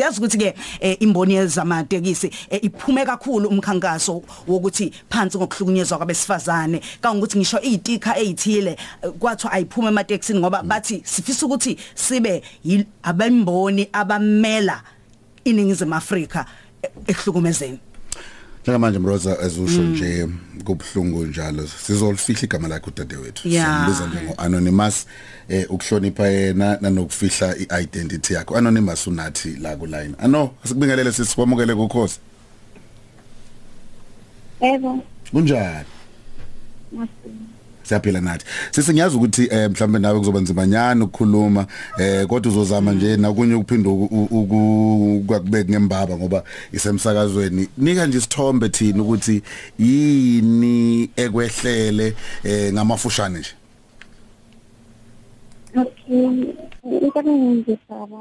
siyazi ukuthi ke eh, imboni yezamatekisi eh, iphume kakhulu umkhankaso wokuthi phansi ngokuhlukunyezwa kwabesifazane. Kangokuthi ngisho izitika ezithile eh, kwathiwa ayiphume ematekisini ngoba bathi sifisa ukuthi sibe abemboni abamela iningizimu Afrika eh, ehlukumezeni. Njengamanje mroza ezusho nje kubhlungu njalo sizolifihla igama lakhe udadewethu. Ya. simbiza njengo anonymous eh ukuhlonipha yena nanokufihla iidentity yakhe. Anonymous unathi la ku line ano asikubingelele sisikwamukele kukhosi. Yebo. kunjani? Siyaphila nathi sisi ngiyazi ukuthi eh, mhlambe nawe kuzoba nzimanyana ukukhuluma eh kodwa uzozama nje nakunye ukuphinda ukubeka ngembaba ngoba isemsakazweni nika nje isithombe thina ukuthi yini ekwehlele eh ngamafushane nje Okay. Engiyizisaba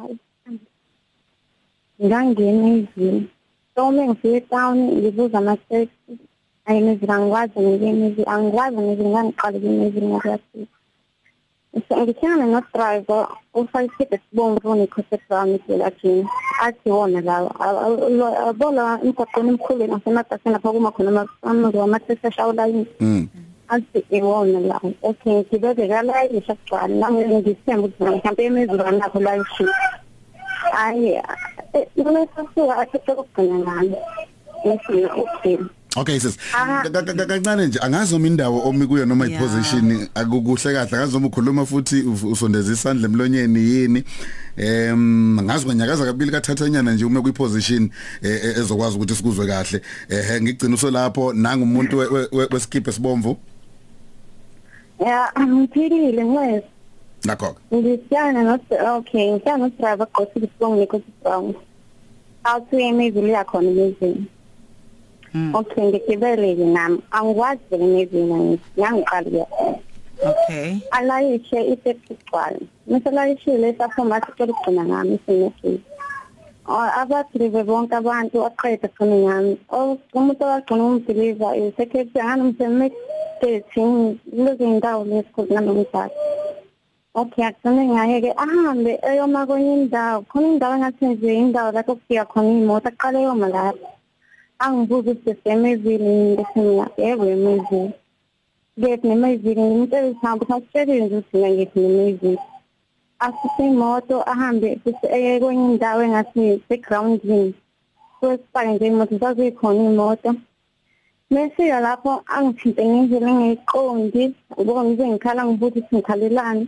ngangena ezini. So mengifike town ngibuza ama-taxi ayimizini angikwazi ngikemizini angikwazi ngizini ngangiqala ukemizini ngakwazi so ngihlangana no-driver ufake isikibha esibomvu nekhoset wami eselajini athi wona lawa abola emgwaqweni emkhulu nasemabhasini lapha kuma khona ama-taxi ashawulayini mm athi iwona la okay ngibeke kalayisha kugcwala nami ngisithemba ukuthi mhlawumbe emizulu nakho layishi hayi lesasuka athethe ukugcina nami esina okay Okay sis. Kancane nje angazi noma indawo omi kuyo noma Yeah. iposition akukuhle kahle. Angazi noma ukhuluma futhi usondeza isandla emlonyeni yini. Em angazi kwanyakaza kabili kathathanyana nje ume kuyiposition eh, eh, ezokwazi ukuthi sikuzwe kahle. Eh ngigcina usolapho nanga umuntu we- we- we- wesikiphe sibomvu ya ngiphilile ngwes. Nakho ngisiyana no okay ngisiyana no driver gqoke isibongo nekho brown awuthi emizulu yakhona emizini okay ngigibeleke nami. Angikwazi emizini ngiyangiqala okay. Alayishe isekugcwala mase layishile saphuma sicela ukugcina ngami sinefisi abadrive bonke abantu aqeda khona ngami. Umuntu owagcina umdiliva isekhethi angisemekdethi lezi ndawo lesikhulu nanomdala okay agcine ngaye-ke ahambe eyoma kwenye indawo. Khona indawo engathi nje indawo lapho kufika khona iy'moto aqale yoma lapho. Angibuza ukuthi sesemezile ngithi mina yebo emezile ngithi nemezili ngimtshela ukuthi hamba ngasitshelile nje ukuthi mina ngithi nemezili asise imoto ahambe futhi eye kwenye indawo engathi segroundini kwesifake nje imoto zazikhona imoto. Mesika lapho angithinte ngendlela engayiqondi ubona ngize ngikhala ngibuza ukuthi ngikhalelani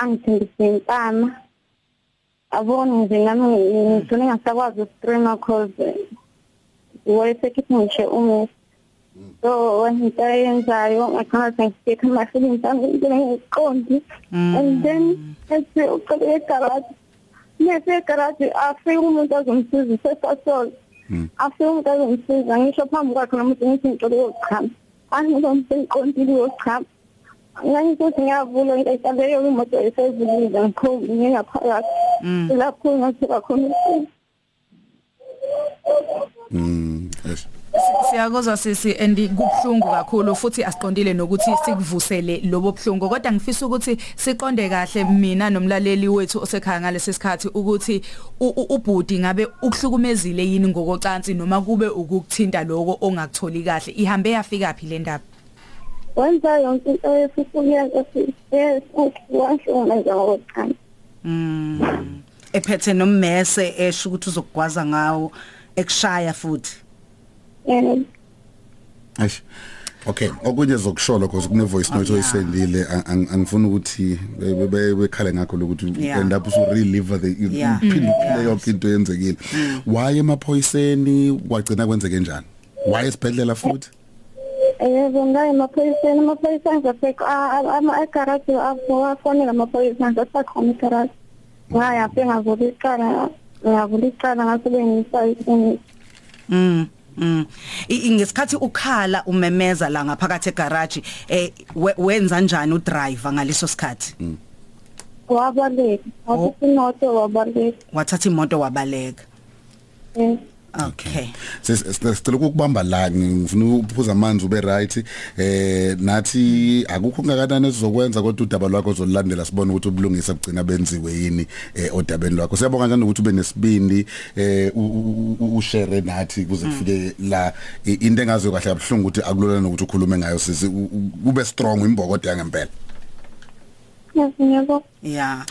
angithembise impama abona nje nami ngigcine ngasakwazi ukustrima cause wayesekithi ngisho umufi so into ayenzayo ngagcina sengifika amafilimi ami into engiqondi and then ethi uqale egaraji. Mese egaraji afika umuntu azomsiza sesasola afika umuntu azomsiza ngisho phambi kwakhe nomuntu ngithi ngicela yokuchama angizomuntu engiqondile yokuchama ngangikuthi ngiyavula into ayihlaleleyo imoto esezulile ngikhulu ngingaphakathi. Lapho ngathola khona. usizo mm yes. Siyakuzwa sisi and kubhlungu kakhulu futhi asiqondile nokuthi sikuvusele lobo bhlungu kodwa ngifisa ukuthi siqonde kahle mina nomlaleli wethu osekhaya ngalesi sikhathi ukuthi ubhudi ngabe ukuhlukumezile yini ngokocansi noma kube ukukuthinta lokho ongakutholi kahle? Ihambe yafika phi le ndaba? Wenza yonke into esifuya esiwashona njengokuqala mm. Ephethe nommese esho ukuthi uzokugwaza ngawo. Ekushaya futhi um Eish. Okay, okunye zokushola because kune voice note Oh, yeah. oyisendile ang- ang- angifuni ukuthi be- be- be- bekhale ngakho lokuthi Yeah. end up usu relive the Yeah. iphinde Mm. iphinde yonke into yenzekile. Why emaphoyiseni wagcina kwenzeke njani? Why esibhedlela futhi? yebo ngaye emaphoyiseni amaphoyisa angizasekho egaraji afonela amaphoyisa angizasakhona igaraji ngaye afe ngavula icala ngavula icala ngasebenzisa isinisi mm Mm. I- i- ngesikhathi ukhala umemeza la ngaphakathi egarage eh we- wenza njani udriver ngaleso sikhathi? Wabaleka. Wathatha imoto wabaleka. Wathatha imoto wabaleka. Yes. Okay. Sicela ukubamba la ngifuna uphuza amanzi ube right eh nathi akukho ngakanani sizokwenza kodwa udaba lwakho zolilandela sibone ukuthi ubulungisa bugcina benziwe yini eh odabeni lwakho. Siyabonga kanjani ukuthi ube nesibindi eh ushare nathi kuze kufike la into engaziyo kahle abhlungu ukuthi akulula nokuthi ukhulume ngayo sisi ube strong imbokode yangempela. Yebo. Yeah.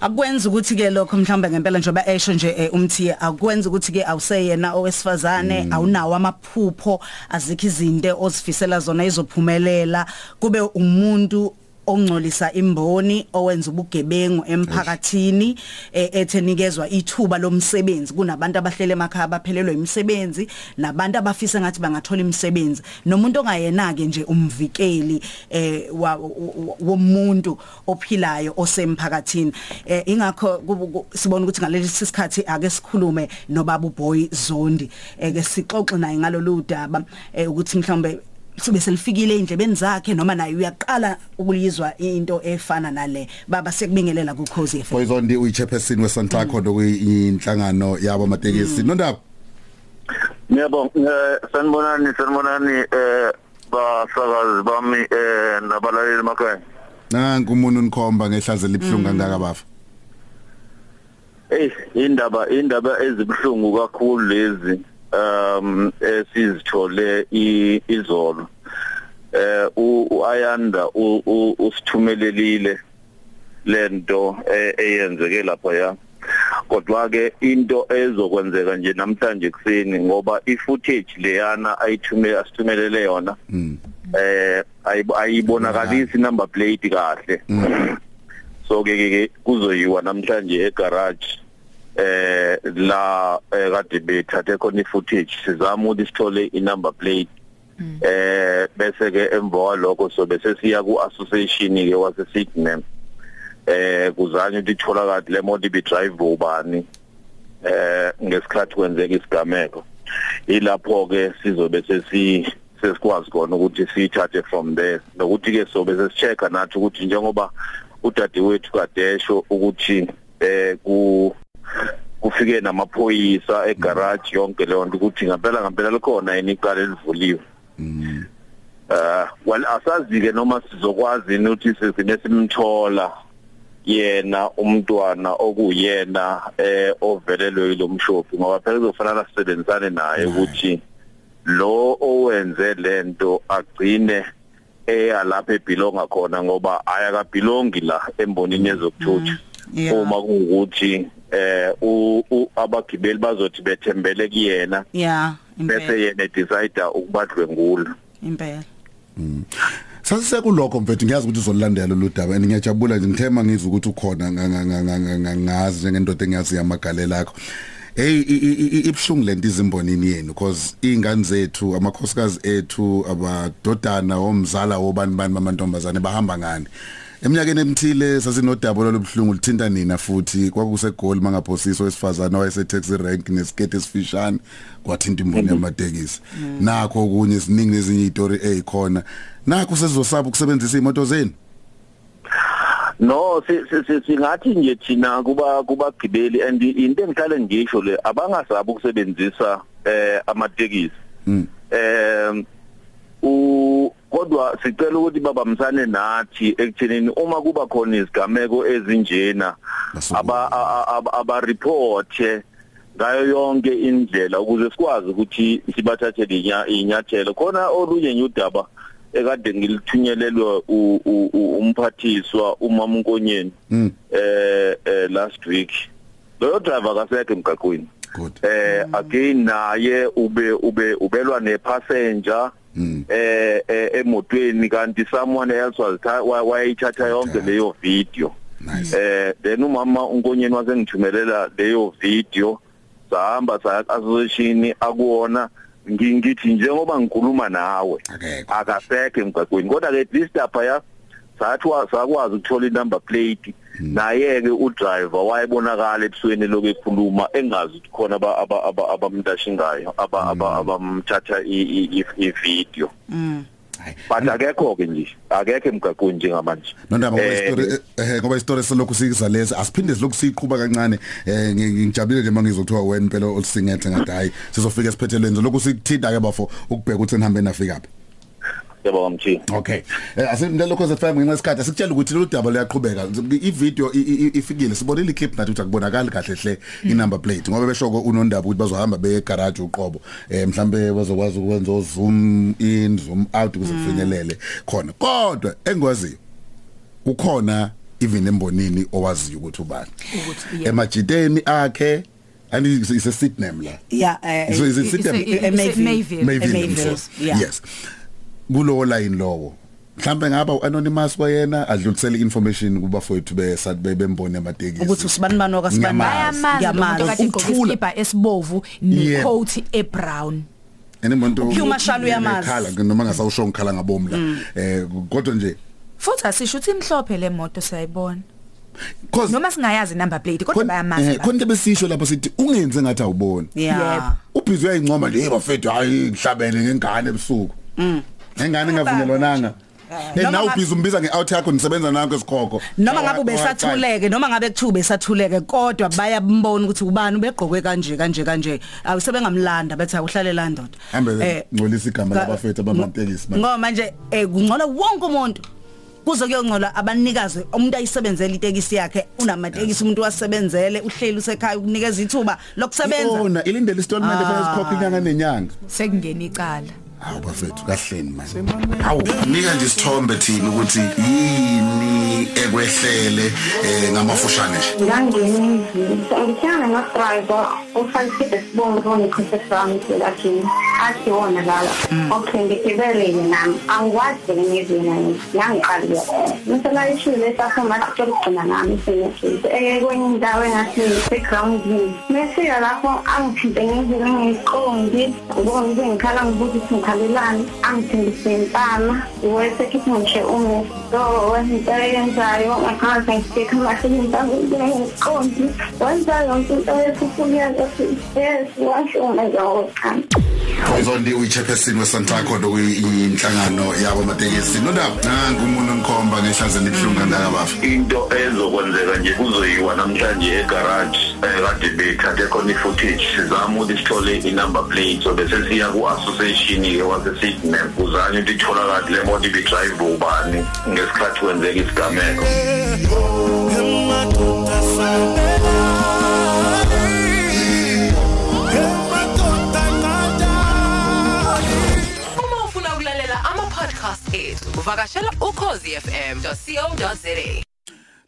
Akwenza ukuthi ke lokho mhlawumbe ngempela njoba esho nje eh, umthi akwenza ukuthi ke awuseyena owesifazane awunawo amaphupho azikho izinto ozifisela zona izophumelela kube umuntu ongcolisa imboni owenza ubugebengu emphakathini eh, ethenikezwa ithuba lomsebenzi. Kunabantu abahlele emakhaya abaphelelwe imisebenzi nabantu abafisa ngathi bangathola imisebenzi. Nomuntu ongayena ke nje umvikeli eh womuntu ophilayo osemphakathini. Eh ingakho sibona ukuthi ngalesi sikhathi ake sikhulume nobaba uBoy Zondi. Eh ke sixoxe naye ngalolu daba ukuthi mhlawumbe sibe selifikile endlebeni zakhe noma naye uyaqala ukulizwa into efana nale. Baba sekubingelela ku Khosi FM Poison di uyichairperson weSantaco lokuyinhlangano yabo amatekisi. Nondaba? Yebo eh sanibonani sanibonani eh basakazi bami eh nabalaleli emakhaya. Nanku umuntu unikhomba ngehlaze libhlungu kangaka bafa Eh indaba indaba ezibhlungu kakhulu lezi. Um esizithole izolo. Eh uayanda usithumelelile lento eyenzeke lapha ya kodwa ke into ezokwenzeka nje namhlanje kuseni ngoba i-footage leyana ayithume asithumelele yona eh ayibonakalisi number plate kahle. So ke ke kuzoyiwa namhlanje egarage. Eh la kade bethathe khona i-footage sizama ukuthi sithole i-number plate. Eh bese ke emva lokho so bese siya ku association ke wase Sydney eh kuzanye ukuthi itholakala le moto ibi drive ubani. Eh ngesikhathi kwenzeka isigameko. Ilapho ke sizobe sesi sesikwazi khona ukuthi siyithathe from there. Nokuthi ke sobe sesichecka nathi ukuthi njengoba udadewethu kadesho ukuthi eh ku kufike namaphoyisa egarage yonke leyo nto ukuthi ngempela ngempela likhona yini iqala elivuliwe. Mm. Uh well asazi ke noma sizokwazi ukuthi sizine simthola yena umntwana okuyena eh ovelelwe ilomshophi ngoba phela kuzofanele sisebenzisane naye ukuthi lo owenze lento agcine eya lapha ebhilonga khona ngoba ayakabhilongi la embonini yezokuthutha. Uma kuwukuthi eh abagibeli bazothi bethembele kuyena. Yeah bese yena decide ukubadlwengula impela. Sasisekulokho mfethu ngiyazi ukuthi uzolilandela lo daba and ngiyajabula nje ngithema ngizwe ukuthi ukhona ngazi njengendoda engiyazi yamagalela akho. Hey ibhlungu lento izimbonini yenu because ingane zethu amakhosikazi ethu abadodana omzala wobani bani bamantombazane bahamba ngani eminyakeni emthile sasinodaba lolubhlungu lithinta nina futhi. Kwakusegoli mangaphosiswa wesifazana wayese taxi rank nesikete esifishane kwathinta imboni yamatekisi. Nakho kunye siningi nezinye izitori ezikhona nakho sezosaba ukusebenzisa imoto zenu? No singathi nje thina kuba kubagibeli and into engihlale ngisho le abangasabi ukusebenzisa eh amatekisi. Eh u kodwa sicela ukuthi babamsane nathi ekuthenini uma kuba khona izigameko ezinjena aba aba reporte ngayo yonke indlela ukuze sikwazi ukuthi sibathathele inyathelo. Khona olunye nyudaba ekade ngilithunyelelwe umphathiswa umama unkonyeni eh last week. Loyo driver kasekho emgaqweni. Eh again naye ube ube ubelwa ne passenger eh emotweni kanti someone else was wayithatha yonke leyo video. Eh then umama unkonyeni wasengithumelela leyo video sahamba saya association akuona ngingithi njengoba ngikhuluma nawe akasekho emgaqweni. Kodwa ke at least apha ya sathi sakwazi ukuthola inumber plate. Naye ke udriver wayebonakala ebusweni lokho ekhuluma engazi ukuthi khona abamntashingayo abamthatha i-video. Hayi. but akekho ke nje akekho emgaqweni njengamanje. Nondaba ngoba Eh, istory eh ngoba istory selokhu siyiza lezi asiphinde silokhu siyiqhubha kancane. Eh ngi- ngijabulile nje mangizothiwa wena impela olisingethe ngathi hayi sizofika esiphethelweni. Lokhu sikuthinta ke bafo ukubheka ukuthi nihambe nafika phi. Yebo mthini Okay. Eh asimle lokho zefam ngenxa yesikhathi asikutshela ukuthi lolu daba luyaqhubeka. I video i- i- ifikile sibonile iclip nathi ukuthi akubonakali kahle hle i number plate ngoba beshoko unondaba ukuthi bazohamba beye garage uqobo. Eh mhlambe bazokwazi ukwenza zoom in zoom out ukuze kufinyelele khona. Kodwa engikwaziyo ukhona even embonini owaziyo ukuthi ubani. Emajiteni akhe and is a seat name la. yeah eh, So is it seat name? Mayville. Mayville. Themselves. yeah. Yes. Kulowo line lowo. Mhlambe ngaba uanonymous wayena adlulisele information kuba fowethu be bembone amatekisi. ukuthi usibani bani Ngiyamazi. bayamazi kade isikipa esibovu Yeah. necoat ebrown Enemuntu Uphiwa Mashalo uyamazi. Khala noma ngasawusho ngikhala ngabomla. Eh kodwa nje futhi asisho ukuthi imhlophe le moto siyayibona cause noma singayazi number plate kodwa bayamazi eh, khona besisho lapho sithi ungenze ngathi awuboni. yeah Ubhizi uyayincoma nje bafethu hayi ngihlabele ngengane ebusuku. Ngengane engavunyelwananga. Eh Noma nawu ngabe- ubhizi umbiza ngeout yakho nisebenza nanko esikhokho. noma ngabe besathuleke noma ngabe kuthiwa besathuleke kodwa bayambona ukuthi ubani ubegqokwe kanje kanje kanje. Awusebengamlanda bethi awuhlale la ndoda. Hambe ngcolisa igama ka- labafethu abamatekisi manje. ngoba manje eh kungcola wonke umuntu. Kuze kuyongcola abanikazi umuntu ayisebenzele itekisi yakhe unamatekisi umuntu wasebenzele uhleli usekhaya ukunikeza ithuba lokusebenza. Yona ilindele installment efanele sikhokhe inyanga nenyanga. sekungena icala. Hawu bafethu kahleni manje. Hawu nika nje isithombe thina ukuthi yini ekwehlele eh ngamafushane nje. ngangenizini ngihlangana nodrayiva ufalisile sibongo onekhompyutha sami lakini athi wona lala okay ngigibelele nami. Angikwazi ngizina nangiqalile ngiselayishile sasoma sicela ukugcina nami sinefile ekwenye indawo engathi ngisegroundini mesika lapho angithinte ngendlela engiyiqondi ubona ukuthi ngikhala ngibuza ukuthi ngikhalelani angithindise impama wesekithi ngishe ume so wenza into eyenzayo ngakhaza ngisike amahleli impama ngiyiqondi wenza yonke into yephuphunyaka yes washo ngenza ngokuqala Izondi uyichairperson weSantaco lokuyinhlangano yabo amatekisi. Nodaba nangu umuntu onikhomba ngehlaze libhlunga ndaka bafu. into ezokwenzeka nje kuzoyiwa namhlanje egarage eh, kade bethathe khona i-footage sizama ukuthi sithole i-number plate so bese siya ku-association-ke wase-sydney kuzanye ukuthi itholakali le moto ibidrayive ubani ngesikhathi kwenzeka isigameko ethu uvakashela ukhozifm.co.za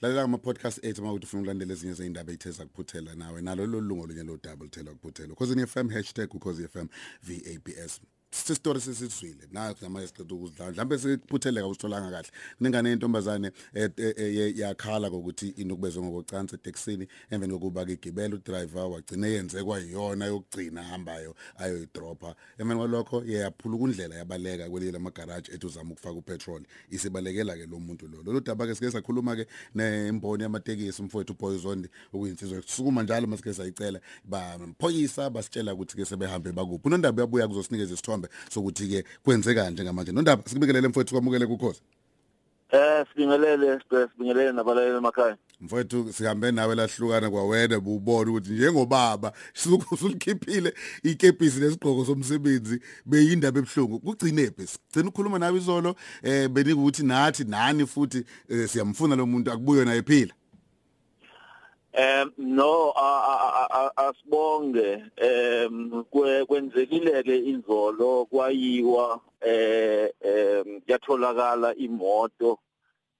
Lalela ama podcast ethu mawuthi ufuna ukulandela ezinye zeindaba ezitheza kuphuthela nawe nalo lo lungo lunye lo double thela kuphuthela. Because ni FM #ukhozi_fm VAPS. Sistory sesizwile nayo ngamanye siqeda ukuzidlala mhlambe sikuphutheleka usitholanga kahle. Ningane intombazane eh, eh, eh, yakhala ngokuthi inokubezwe ngokucansa eTexini emveni kokuba ke gibela udriver wagcina yenze kwayiyona yokugcina ahambayo ayoyidropa emveni kwalokho yaphula kundlela yabaleka kwelile amagarage ethu uzama ukufaka upetrol. Isibalekela ke lo muntu lo. Lo daba ke sike sakhuluma ke nemboni yamatekisi umfowethu Poison okuyinsizwe kusukuma njalo masike sayicela bamphoyisa basitshela ukuthi ke sebehambe bakuphi. Unondaba uyabuya kuzosinikeza isithombe. Sokuthi ke kwenzeka nje ngamanje nondaba sikubekelele mfowethu kwamukele kukhoza eh sibingelele sibingelele nabalaleli emakhaya. Mfowethu sihambe nawe lahlukana kwawena bubona ukuthi njengobaba usulikhiphile ikepisi lesigqoko somsebenzi beyindaba ebhlungu kugcine phi? Sigcina ukukhuluma nawe izolo eh benika ukuthi nathi nani futhi eh, siyamfuna lo muntu akubuyo naye phila. Um no asibonge em kwe- kwenzekile ke izolo kwayiwa eh em yatholakala imoto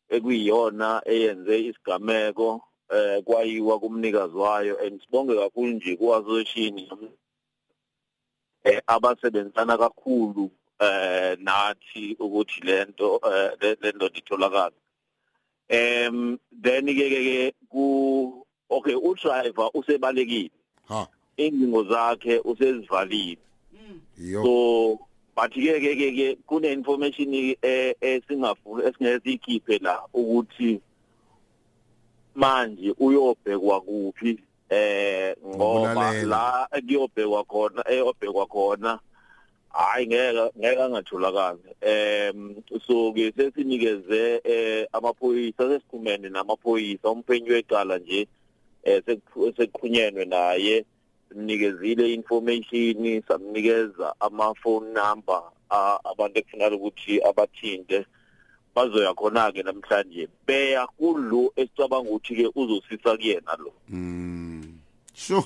ekuyiyona eyenze isigameko eh kwayiwa kumnikazi wayo. And sibonge kakhulu nje kuassociation eh abasebenzisana kakhulu eh nathi ukuthi lento eh le- lento ditholakala em then ke ke ku okay udriver usebalekile. Ha. Ingingo zakhe usezivalile. Yo. So bathi ke ke ke kune information eh esingafuna esingesikhiphe la ukuthi manje uyobhekwa kuphi eh ngoba la ekuyobhekwa khona eyobhekwa khona hayi ngeke ngeke angatholakala em so ke sesinikeze eh amaphoyisa sesikhumene namaphoyisa umphenyi wecala nje eh sekuqhunyenwe naye simnikezile information samnikeza ama phone number abantu ekufanele ukuthi abathinte. Bazoya khona ke namhlanje beya kulo esicabanga ukuthi ke uzosisa kuyena lo. Mm sure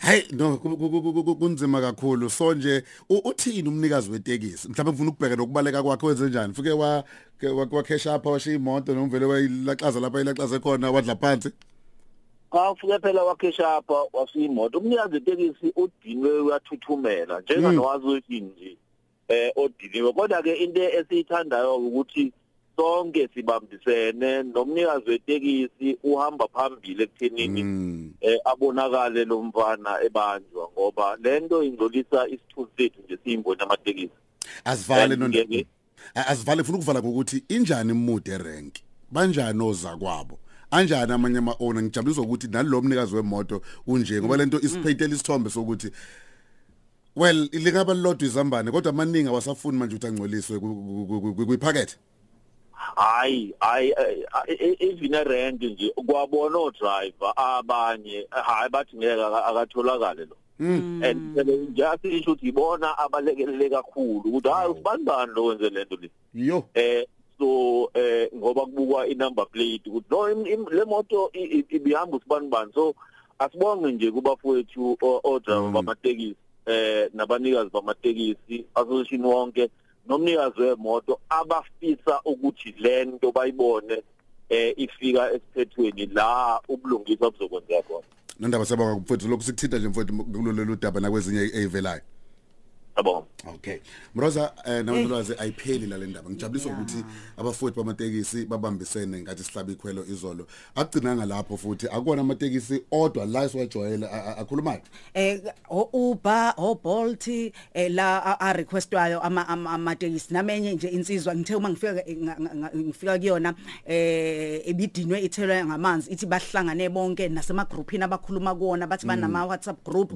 Hey no kunzima kakhulu. So nje uthini umnikazi wetekisi? Mhlawumbe ngifuna ukubheka nokubaleka kwakhe wenze njani? Ufike wa wakhesha apha washiya imoto nomvele wayilaxaza lapha ilaxaze khona wadla phansi? Awufike phela wakhesha apha wasiya imoto umnikazi wetekisi udinwe uyathuthumela njenganowazi ukuthi nje eh odiniwe. Kodwa ke into esiyithandayo ukuthi sonke sibambisene nomnikazi wetekisi uhamba phambili ekuthenini eh abonakale lo mfana ebanjwa ngoba lento ingcolisa isithunzi sethu nje siyimboni amatekisi. Asivale nonto asivale ufuna ukuvala ngokuthi injani imude erank banjani oza kwabo? Anjani amanye ama owner ngijabulisa ukuthi nalo mnikazi wemoto unje ngoba lento isipheyitela isithombe sokuthi well ilingaba lodwa izambane kodwa amaningi awasafuni manje ukuthi angcoliswe kwiphakethe hayi hayi even rent nje kwabona o driver abanye hayi bathi ngeke akatholakale lo. And nje asisho ukuthi ibona abalekelele kakhulu ukuthi hayi ubanibani lo wenze lento le? Yo. Eh so eh ngoba kubukwa i-number plate ukuthi no le moto ibihamba usibanibani so asibonge nje kubafowethu o driver bamatekisi eh nabanikazi bamatekisi association wonke nomnikazi wemoto abafisa ukuthi lento bayibone eh ifika esiphethweni la ubulungiswa buzokwenzeka khona. Nandaba sabaka mfowethu lokhu sikuthinta nje mfowethu kulolu daba nakwezinye eyivelayo yabona okay. Mroza eh nawulwazi ayipheli la le ndaba. Ngijabulisa ukuthi abafowethu bamatekisi babambisene ngathi sihlaba ikhwelo izolo. Agcina lapho futhi akona amatekisi odwa la esiwajwayela akhulumayo eh Uber o Bolt eh la a requestwayo ama amatekisi. Namenye nje insizwa ngithe uma ngifika ngifika kuyona eh ebidinwe ithelwe ngamanzi ithi bahlangane bonke nasema groupini abakhuluma kuona bathi banama WhatsApp group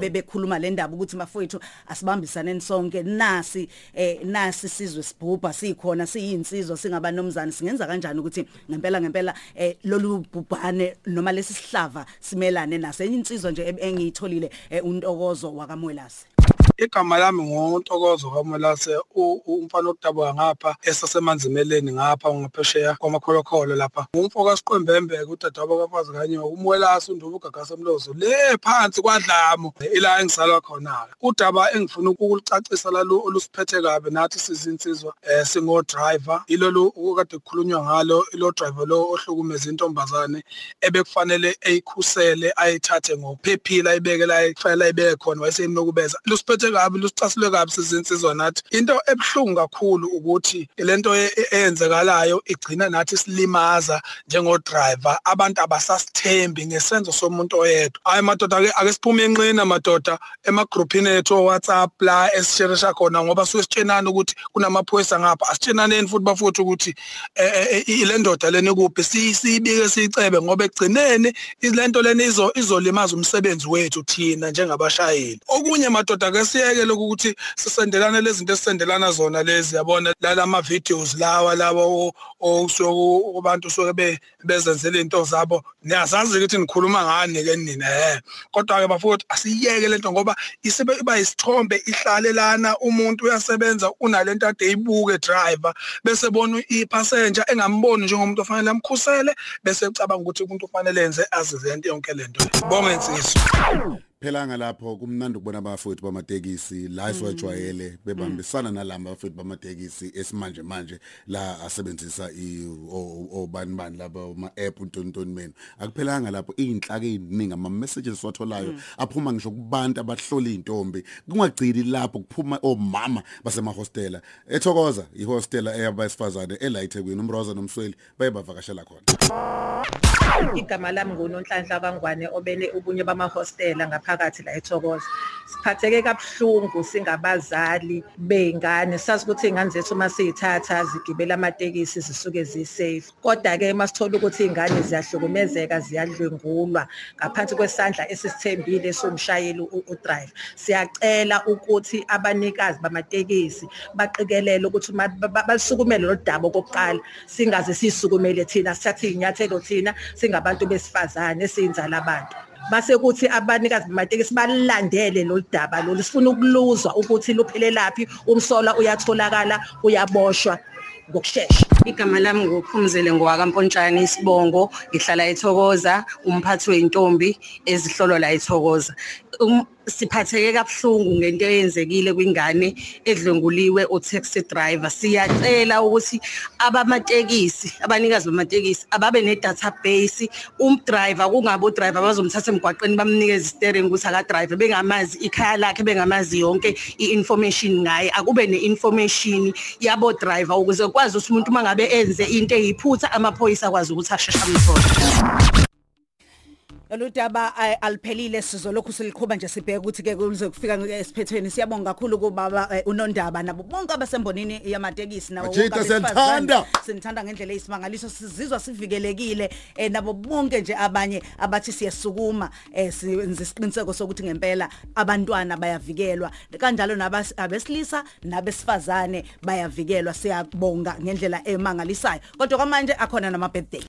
bebekhuluma le ndaba ukuthi bafowethu asibambe sihambisane sonke nasi eh nasi sizwe sibhubha sikhona siyinsizwa singaba nomzana. Singenza kanjani ukuthi ngempela ngempela eh lolu bhubhane noma lesi sihlava simelane naso? Enye insizwa nje engiyitholile untokozo wakamwelasi igama lami ngontokozo kaMolase umfana okudabuka ngapha esasemanzimeleni ngapha ngaphesheya kwamakholokolo lapha. Umfoka siqwembembe udadewabo kafazi kanye umwelasi undubu gagasa mlozo le phansi kwadlamo ila engisalwa khona udaba engifuna ukulicacisa lalo olusiphethe kabe nathi sizinsizwa eh singo driver ilolu okade kukhulunywa ngalo ilo driver lo ohlukumeza intombazane ebekufanele eyikhusele ayithathe ngokuphephila ayibeke la kufanele ayibeke khona wayesenokubeza lusiphethe kabi lusicasulwe kabi sizinsizwa nathi into ebhlungu kakhulu ukuthi lento eyenzekalayo igcina nathi silimaza njengo driver abantu abasasithembi ngesenzo somuntu oyedwa. Hayi madoda ake ake siphume enqina madoda ema groupini ethu WhatsApp la esisheresha khona ngoba suke sitshenana ukuthi kunamaphoyisa ngapha asitshenaneni futhi bafuthi ukuthi ile ndoda leni kuphi siyibike siyicebe ngoba egcineni ilento leni izo izolimaza umsebenzi wethu thina njengabashayeli. Okunye madoda ke siyeke lokuthi sisendelana lezi zinto esisendelana zona lezi yabona? Lalama videos lawa lawa okusuku abantu suke bezenzela into zabo. Niyazazi ukuthi nikhuluma ngani ke nina eh kodwa ke bafowethu asiyeke lento ngoba isibe iba isithombe ihlale lana umuntu uyasebenza unalento ade ibuke driver bese bona ipassenger engamboni njengomuntu ofanele amkhusele bese ecabanga ukuthi umuntu ofanele enze azizente yonke lento bonge insizwa phelanga lapho kumnandi ukubona abafowethu bamatekisi la esiwajwayele bebambisana nalamba abafowethu bamatekisi esimanje manje la asebenzisa i obani bani laba ama app untontoni menu akuphelanga lapho izinhlaka eziningi ama messages siwatholayo aphuma ngisho kubantu abahlola intombi kungagcili lapho kuphuma omama basemahostela. Ethokoza ihostela eyabasifazane ela eThekwini umroza nomsweli bayebavakashela khona. Igama lami ngunonhlanhla kangwane obele ubunye bamahostela ngaphakathi la eThokoza. Siphatheke kabuhlungu singabazali bengane sazi ukuthi ingane zethu uma siyithatha zigibela amatekisi zisuke zisafe kodwa ke masithola ukuthi ingane ziyahlukumezeka ziyadlwengulwa ngaphansi kwesandla esisithembile somshayeli udrive siyacela ukuthi abanikazi bamatekisi baqikelele ukuthi uma balisukumele lo daba okokuqala singaze sisukumele thina sithathe inyathelo thina singabantu besifazane siyinzala abantu. Base kuthi abanikazi bamatekisi balilandele lo daba lo sifuna ukuluzwa ukuthi luphelelaphi umsola uyatholakala uyaboshwa ngokusheshsha igama lami nguphumzile ngowakaMpontshane isibongo ngihlala eThokoza umphathi weintombi ezihlolo la eThokoza. Um, siphatheke kabuhlungu ngento eyenzekile kwingane edlwenguliwe utaxi driver. Siyacela ukuthi abamatekisi abanikazi bamatekisi ababe ne database umdriver kungabe udriver bazomthatha emgwaqeni bamnikeze steering ukuthi aka driver bengamazi ikhaya lakhe bengamazi yonke iinformation ngaye akube neinformation yabo driver ukuze kwazi ukuthi umuntu mangabe enze into eyiphutha amaphoyisa kwazi ukuthi asheshe amthole. Oludaba aliphelile sizolokhu siliqhuba nje sibheke ukuthi ke kuze kufika esiphethweni. Siyabonga kakhulu kubaba unondaba nabo bonke abasembonini yamatekisi nawo Jita siyathanda sinithanda ngendlela eyisimangaliso. Sizizwa sivikelekile nabo bonke nje abanye abathi siyasukuma senze isiqiniseko sokuthi ngempela abantwana bayavikelwa. Kanjalo nabesilisa nabesifazane bayavikelwa. Siyabonga ngendlela emangalisayo. Kodwa kwamanje akhona nama birthday